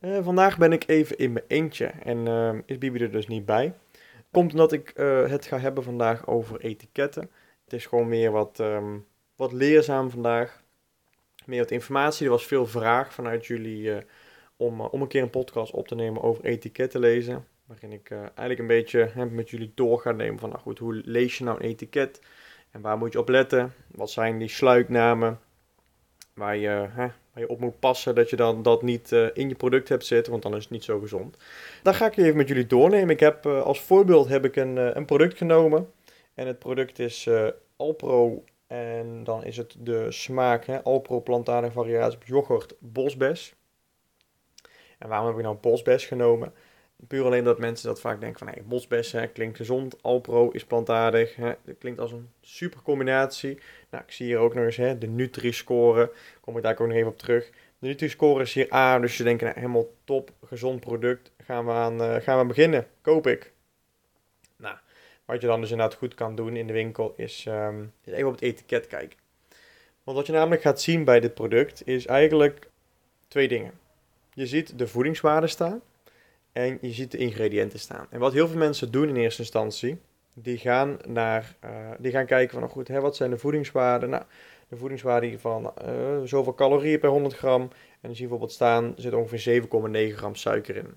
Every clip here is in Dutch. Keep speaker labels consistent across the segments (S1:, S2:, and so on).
S1: Eh, vandaag ben ik even in mijn eentje en eh, is Bibi er dus niet bij. Komt omdat ik eh, het ga hebben vandaag over etiketten. Het is gewoon meer wat, ehm, wat leerzaam vandaag. Meer wat informatie. Er was veel vraag vanuit jullie eh, om, om een keer een podcast op te nemen over etiketten lezen. Waarin ik eigenlijk een beetje met jullie door ga nemen van nou goed, hoe lees je nou een etiket? En waar moet je op letten? Wat zijn die sluiknamen? Waar je, hè, waar je op moet passen dat je dan dat niet eh, in je product hebt zitten, want dan is het niet zo gezond. Daar ga ik even met jullie doornemen. Ik heb eh, als voorbeeld heb ik een, eh, een product genomen. En het product is Alpro. En dan is het de smaak hè, Alpro plantaardige variatie op yoghurt bosbes. En waarom heb ik nou bosbes genomen? Puur alleen dat mensen dat vaak denken van hey, bosbes hè, klinkt gezond, Alpro is plantaardig. Hè, dat klinkt als een super combinatie. Nou, ik zie hier ook nog eens hè, de Nutri-score. Kom ik daar ook nog even op terug. De Nutri-score is hier A, dus je denkt nou, helemaal top, gezond product. Gaan we aan eh, gaan we beginnen. Koop ik. Nou, wat je dan dus inderdaad goed kan doen in de winkel is, ehm, is even op het etiket kijken. Want wat je namelijk gaat zien bij dit product is eigenlijk twee dingen. Je ziet de voedingswaarde staan en je ziet de ingrediënten staan. En wat heel veel mensen doen in eerste instantie, die gaan, naar, eh, die gaan kijken van, nou goed, hè, wat zijn de voedingswaarden? Nou, de voedingswaarde van eh, zoveel calorieën per 100 gram. En dan zie je bijvoorbeeld staan, zit ongeveer 7,9 gram suiker in.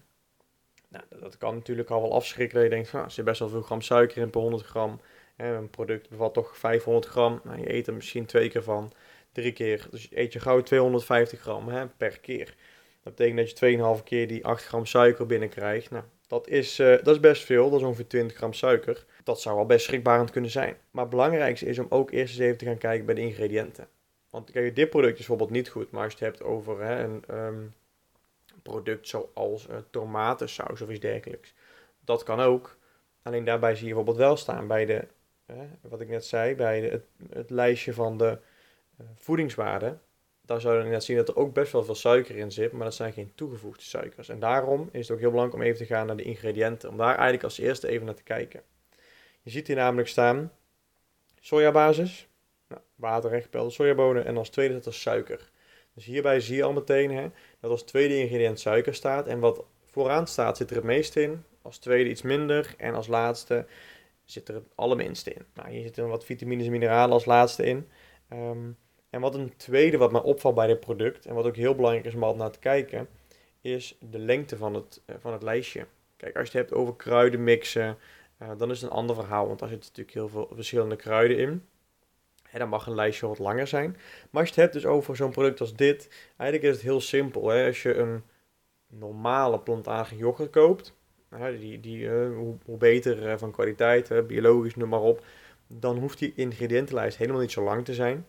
S1: Nou, dat kan natuurlijk al wel afschrikken je denkt nou, er zit best wel veel gram suiker in per 100 gram. En een product bevat toch 500 gram. Nou, je eet er misschien twee keer van, drie keer. Dus eet je gauw 250 gram hè, per keer. Dat betekent dat je 2,5 keer die 8 gram suiker binnenkrijgt. Nou, dat is, eh, dat is best veel, dat is ongeveer 20 gram suiker. Dat zou wel best schrikbarend kunnen zijn. Maar het belangrijkste is om ook eerst eens even te gaan kijken bij de ingrediënten. Want kijk, dit product is bijvoorbeeld niet goed, maar als je het hebt over hè, een ehm, product zoals uh, tomatensaus of iets dergelijks. Dat kan ook. Alleen daarbij zie je bijvoorbeeld wel staan bij de, wat ik net zei, bij het, het, lijstje van de uh, voedingswaarden. Daar zou je net zien dat er ook best wel veel suiker in zit, maar dat zijn geen toegevoegde suikers. En daarom is het ook heel belangrijk om even te gaan naar de ingrediënten, om daar eigenlijk als eerste even naar te kijken. Je ziet hier namelijk staan sojabasis, nou, water, sojabonen en als tweede staat er suiker. Dus hierbij zie je al meteen hè, dat als tweede ingrediënt suiker staat en wat vooraan staat zit er het meest in, als tweede iets minder en als laatste zit er het allerminste in. Nou, hier zitten wat vitamines en mineralen als laatste in. Um, en wat een tweede wat mij opvalt bij dit product, en wat ook heel belangrijk is om altijd naar te kijken, is de lengte van het, uh, van het lijstje. Kijk, als je het hebt over kruiden mixen, uh, dan is het een ander verhaal, want daar zitten natuurlijk heel veel verschillende kruiden in. Hè, dan mag een lijstje wat langer zijn. Maar als je het hebt dus over zo'n product als dit, eigenlijk is het heel simpel. Hè? Als je een normale plantaardige yoghurt koopt, hè, die, die, uh, hoe, beter van kwaliteit, biologisch, noem maar op, dan hoeft die ingrediëntenlijst helemaal niet zo lang te zijn.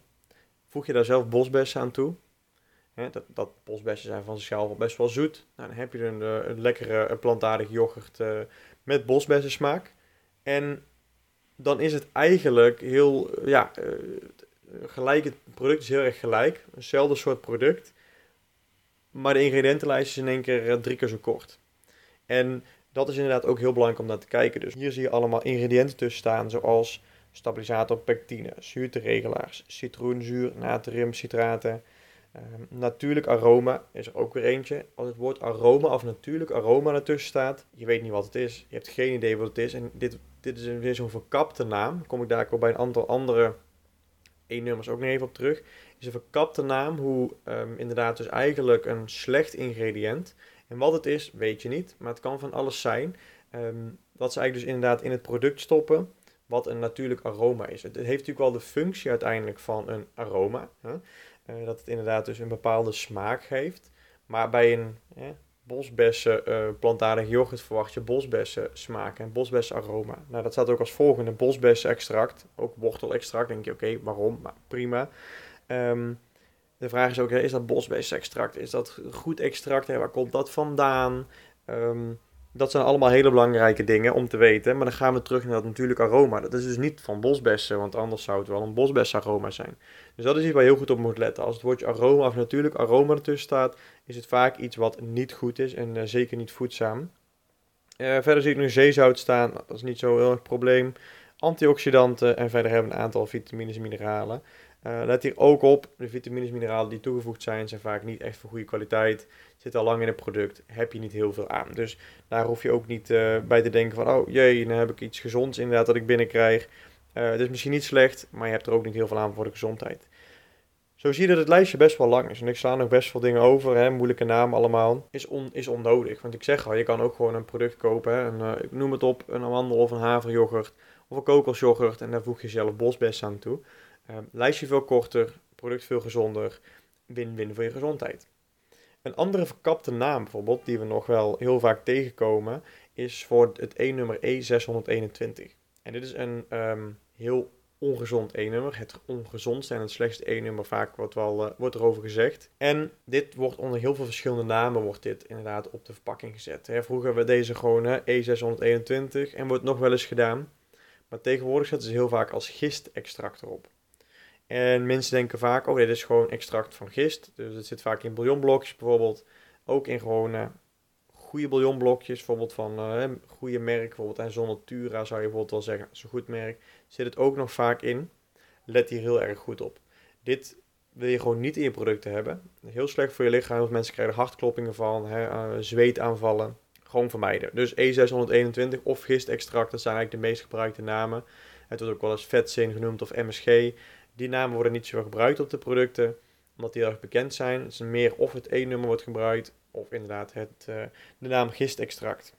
S1: Voeg je daar zelf bosbessen aan toe. Hè, dat, dat bosbessen zijn van zichzelf best wel zoet. Nou, dan heb je een, een lekkere plantaardige yoghurt uh, met bosbessen smaak. En dan is het eigenlijk heel, ja, gelijk. Het product is heel erg gelijk. Hetzelfde soort product. Maar de ingrediëntenlijst is in één keer drie keer zo kort. En dat is inderdaad ook heel belangrijk om naar te kijken. Dus hier zie je allemaal ingrediënten tussen staan, zoals stabilisator pectine, zuurteregelaars, citroenzuur, natriumcitraten. Um, natuurlijk aroma is er ook weer eentje. Als het woord aroma of natuurlijk aroma ertussen staat, je weet niet wat het is. Je hebt geen idee wat het is. En dit, dit is weer zo'n verkapte naam. Kom ik daar ook bij een aantal andere E-nummers ook nog even op terug. Is een verkapte naam hoe um, inderdaad dus eigenlijk een slecht ingrediënt. En wat het is, weet je niet. Maar het kan van alles zijn. Um, wat ze eigenlijk dus inderdaad in het product stoppen wat een natuurlijk aroma is. Het heeft natuurlijk wel de functie uiteindelijk van een aroma. Hè? Uh, dat het inderdaad dus een bepaalde smaak geeft. Maar bij een bosbessen uh, plantaardige yoghurt verwacht je bosbessen smaak en bosbessen aroma. Nou, dat staat ook als volgende bosbessen extract. Ook wortelextract. Denk je, oké, waarom? Prima. Um, De vraag is ook, is dat bosbesextract? Is dat goed extract? Hè? Waar komt dat vandaan? Ehm, dat zijn allemaal hele belangrijke dingen om te weten. Maar dan gaan we terug naar dat natuurlijk aroma. Dat is dus niet van bosbessen, want anders zou het wel een bosbesaroma zijn. Dus dat is iets waar je heel goed op moet letten. Als het woordje aroma of natuurlijk aroma ertussen staat, is het vaak iets wat niet goed is en uh, zeker niet voedzaam. Uh, verder zie ik nu zeezout staan, dat is niet zo heel erg probleem. Antioxidanten en verder hebben we een aantal vitamines en mineralen. Uh, let hier ook op, de vitamines en mineralen die toegevoegd zijn, zijn vaak niet echt van goede kwaliteit. Zit al lang in het product, heb je niet heel veel aan. Dus daar hoef je ook niet uh, bij te denken van, oh jee, dan heb ik iets gezonds inderdaad dat ik binnenkrijg. Uh, het is misschien niet slecht, maar je hebt er ook niet heel veel aan voor de gezondheid. Zo zie je dat het lijstje best wel lang is. En ik sla nog best veel dingen over, hè, moeilijke namen allemaal. Is, on, is onnodig, want ik zeg al, je kan ook gewoon een product kopen. Hè, een, ik noem het op, een amandel of een haveryoghurt of een kokosyoghurt. En daar voeg je zelf bosbes aan toe. Uh, lijstje veel korter, product veel gezonder, win-win voor je gezondheid. Een andere verkapte naam bijvoorbeeld, die we nog wel heel vaak tegenkomen, is voor het E-nummer E621. En dit is een um, heel ongezond E-nummer, het ongezondste en het slechtste E-nummer vaak wordt, wel, uh, wordt erover gezegd. En dit wordt onder heel veel verschillende namen wordt dit inderdaad op de verpakking gezet. Hè, vroeger we deze gewoon hè, E621 en wordt nog wel eens gedaan. Maar tegenwoordig zetten ze heel vaak als gistextract erop. En mensen denken vaak, oh dit is gewoon extract van gist. Dus het zit vaak in bouillonblokjes bijvoorbeeld. Ook in gewoon uh, goede bouillonblokjes, bijvoorbeeld van uh, goede merk. Bijvoorbeeld en zou je bijvoorbeeld wel zeggen, een goed merk. Zit het ook nog vaak in. Let hier heel erg goed op. Dit wil je gewoon niet in je producten hebben. Heel slecht voor je lichaam. Mensen krijgen hartkloppingen van, hè, uh, zweetaanvallen. Gewoon vermijden. Dus E621 of gistextract, dat zijn eigenlijk de meest gebruikte namen. Het wordt ook wel eens vetzin genoemd of MSG. Die namen worden niet zo gebruikt op de producten, omdat die erg bekend zijn. Is meer of het E-nummer wordt gebruikt, of inderdaad het, uh, de naam gistextract.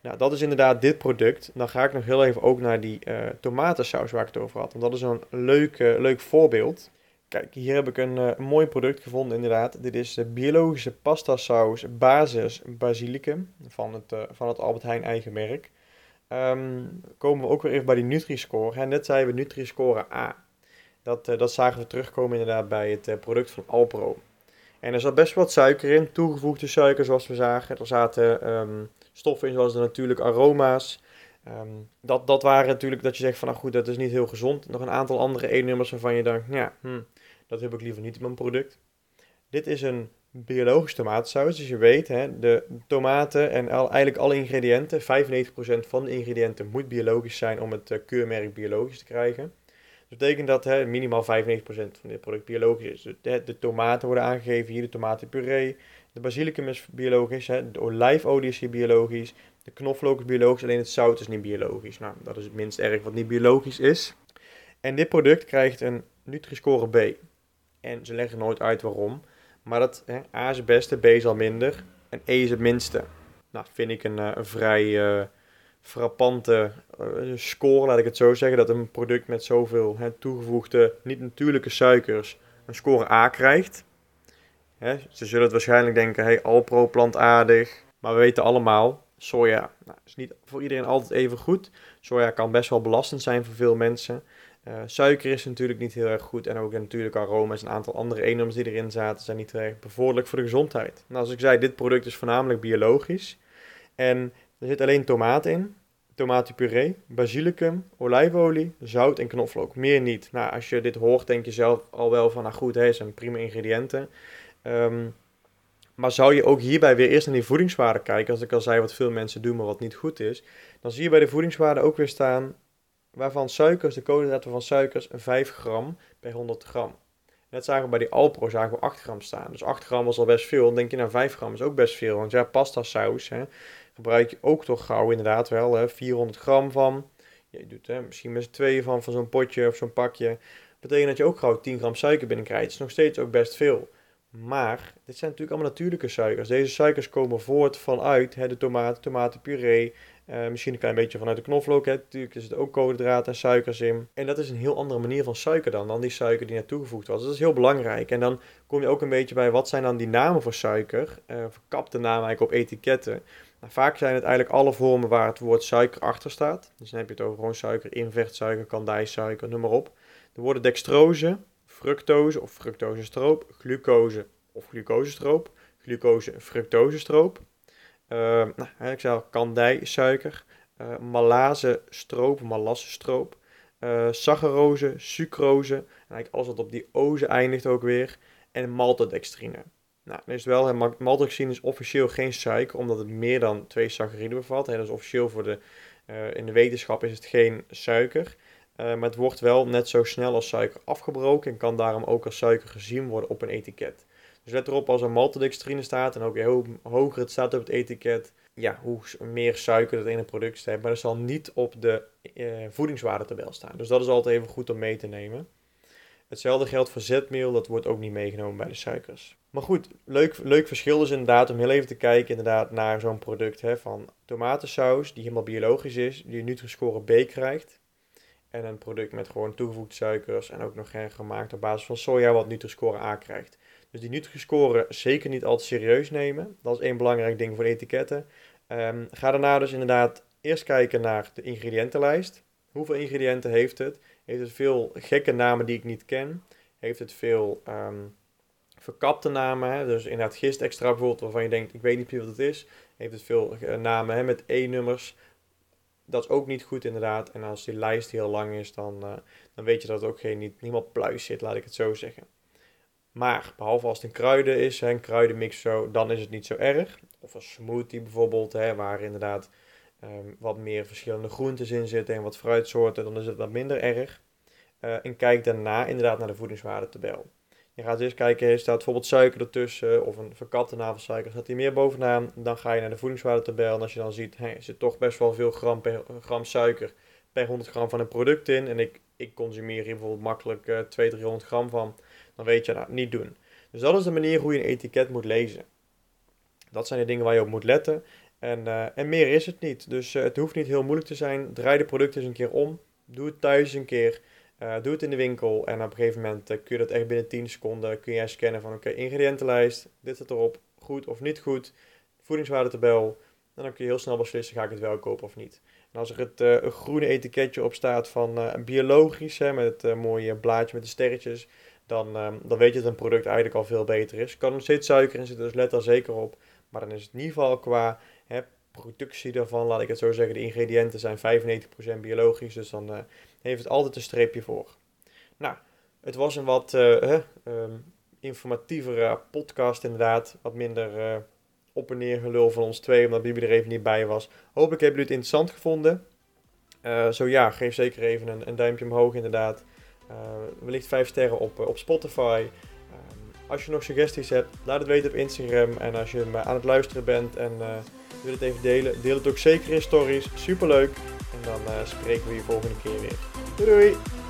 S1: Nou, dat is inderdaad dit product. Dan ga ik nog heel even ook naar die uh, tomatensaus waar ik het over had. Want dat is een leuk, leuk voorbeeld. Kijk, hier heb ik een, een mooi product gevonden inderdaad. Dit is de biologische pasta saus basis basilicum van het, van het Albert Heijn eigen merk. Um, komen we ook weer even bij die Nutri-score. Net zeiden we Nutri-score A. Dat, uh, dat zagen we terugkomen inderdaad bij het uh, product van Alpro. En er zat best wat suiker in, toegevoegde suiker zoals we zagen. Er zaten um, stoffen in zoals de natuurlijke aroma's. Um, dat, dat waren natuurlijk dat je zegt van nou goed, dat is niet heel gezond. Nog een aantal andere E-nummers waarvan je denkt, ja, hm, dat heb ik liever niet in mijn product. Dit is een biologische tomatensaus. Dus je weet, hè, de tomaten en al, eigenlijk alle ingrediënten, 95% van de ingrediënten moet biologisch zijn om het uh, keurmerk biologisch te krijgen. Dat betekent dat hè, minimaal 95% van dit product biologisch is. De, de, tomaten worden aangegeven hier, de tomatenpuree. De basilicum is biologisch, hè, de olijfolie is hier biologisch. De knoflook is biologisch, alleen het zout is niet biologisch. Nou, dat is het minst erg wat niet biologisch is. En dit product krijgt een Nutri-score B. En ze leggen nooit uit waarom. Maar dat, hè, A is het beste, B is al minder. En E is het minste. Nou, vind ik een, een vrij... Uh, frappante uh, score, laat ik het zo zeggen. Dat een product met zoveel hè, toegevoegde, niet natuurlijke suikers een score A krijgt. Hè, ze zullen het waarschijnlijk denken, hey, Alpro plantaardig. Maar we weten allemaal, soja nou, is niet voor iedereen altijd even goed. Soja kan best wel belastend zijn voor veel mensen. Uh, suiker is natuurlijk niet heel erg goed. En ook natuurlijk aroma's en een aantal andere E-nummers die erin zaten zijn niet heel erg bevorderlijk voor de gezondheid. Nou, als ik zei, dit product is voornamelijk biologisch. En er zit alleen tomaat in, tomatenpuree, basilicum, olijfolie, zout en knoflook. Meer niet. Nou, als je dit hoort, denk je zelf al wel van, nou goed, deze zijn prima ingrediënten. Um, maar zou je ook hierbij weer eerst naar die voedingswaarde kijken, als ik al zei wat veel mensen doen, maar wat niet goed is, dan zie je bij de voedingswaarde ook weer staan waarvan suikers, de koolhydraten van suikers, 5 gram per 100 gram. Net zagen we bij die Alpro zagen we 8 gram staan. Dus 8 gram was al best veel. Dan denk je, nou 5 gram is ook best veel. Want ja, pasta saus, hè, gebruik je ook toch gauw inderdaad wel hè, 400 gram van. Je doet hè, misschien met z'n tweeën van, van zo'n potje of zo'n pakje. Betekent dat je ook gauw 10 gram suiker binnenkrijgt. Dat is nog steeds ook best veel. Maar dit zijn natuurlijk allemaal natuurlijke suikers. Deze suikers komen voort vanuit hè, de tomaten, tomatenpuree. Uh, misschien een klein beetje vanuit de knoflook. Hè. Natuurlijk het ook koolhydraten en suikers in. En dat is een heel andere manier van suiker dan, dan die suiker die net toegevoegd was. Dus dat is heel belangrijk. En dan kom je ook een beetje bij wat zijn dan die namen voor suiker. Uh, verkapte namen eigenlijk op etiketten. Vaak zijn het eigenlijk alle vormen waar het woord suiker achter staat. Dus dan heb je het over gewoon suiker, invertsuiker, kandijsuiker, noem maar op. Er worden dextrose, fructose of fructosestroop, glucose of glucosestroop, glucose fructosestroop. Uh, nou, ik zei kandijsuiker, uh, malazestroop, malassestroop, uh, saccharose, sucrose, en eigenlijk alles wat op die oze eindigt ook weer, en maltodextrine. Nou, dan is maltodextrine is officieel geen suiker, omdat het meer dan twee sacchariden bevat. Dus officieel voor de, uh, in de wetenschap is het geen suiker. Uh, maar het wordt wel net zo snel als suiker afgebroken en kan daarom ook als suiker gezien worden op een etiket. Dus let erop als er maltodextrine staat en ook hoe hoger het staat op het etiket, ja, hoe meer suiker het ene product heeft. Maar dat zal niet op de uh, voedingswaardetabel staan. Dus dat is altijd even goed om mee te nemen. Hetzelfde geldt voor zetmeel, dat wordt ook niet meegenomen bij de suikers. Maar goed, leuk, leuk verschil is inderdaad om heel even te kijken inderdaad naar zo'n product hè, van tomatensaus, die helemaal biologisch is, die een Nutri-score B krijgt. En een product met gewoon toegevoegde suikers en ook nog gemaakt op basis van soja wat Nutri-score A krijgt. Dus die Nutri-score zeker niet altijd serieus nemen. Dat is één belangrijk ding voor etiketten. Um, ga daarna dus inderdaad eerst kijken naar de ingrediëntenlijst. Hoeveel ingrediënten heeft het? Heeft het veel gekke namen die ik niet ken? Heeft het veel um, verkapte namen? Hè? Dus inderdaad extra bijvoorbeeld, waarvan je denkt, ik weet niet wat het is. Heeft het veel eh, namen hè, met E-nummers? Dat is ook niet goed inderdaad. En als die lijst heel lang is, dan, uh, dan weet je dat het ook geen, niet, niemand pluis zit, laat ik het zo zeggen. Maar behalve als het een kruiden is, een kruidenmix zo, dan is het niet zo erg. Of een smoothie bijvoorbeeld, hè, waar inderdaad um, wat meer verschillende groentes in zitten en wat fruitsoorten, dan is het wat minder erg. Uh, en kijk daarna inderdaad naar de voedingswaardetabel. Je gaat eerst kijken, staat bijvoorbeeld suiker ertussen of een verkapte navelsuiker, staat die meer bovenaan. Dan ga je naar de voedingswaardetabel en als je dan ziet, hey, er zit toch best wel veel gram, per, gram suiker per 100 gram van een product in. En ik, ik consumeer hier bijvoorbeeld makkelijk uh, 200, 300 gram van dan weet je dat niet doen. Dus dat is de manier hoe je een etiket moet lezen. Dat zijn de dingen waar je op moet letten. En, uh, en meer is het niet. Dus uh, het hoeft niet heel moeilijk te zijn. Draai de producten eens een keer om. Doe het thuis een keer. Uh, doe het in de winkel. En op een gegeven moment kun je dat echt binnen 10 seconden kun je scannen van oké, ingrediëntenlijst. Dit zit erop. Goed of niet goed. Voedingswaardetabel. En dan kun je heel snel beslissen, ga ik het wel kopen of niet. En als er het groene etiketje op staat van biologisch, hè, met het mooie blaadje met de sterretjes dan, um, dan weet je dat een product eigenlijk al veel beter is. Kan nog steeds suiker in zitten, dus let daar zeker op. Maar dan is het in ieder geval qua hè, productie daarvan, laat ik het zo zeggen, de ingrediënten zijn 95% biologisch. Dus dan uh, heeft het altijd een streepje voor. Nou, het was een wat uh, um, informatievere podcast inderdaad. Wat minder op en neer gelul van ons twee, omdat Bibi er even niet bij was. Hopelijk hebben jullie het interessant gevonden. zo ja, geef zeker even een, een duimpje omhoog inderdaad. Wellicht 5 sterren op, eh, op Spotify. Als je nog suggesties hebt, laat het weten op Instagram. En als je me aan het luisteren bent en uh, wil het even delen, deel het ook zeker in stories. Superleuk. En dan spreken we je volgende keer weer. Doei doei!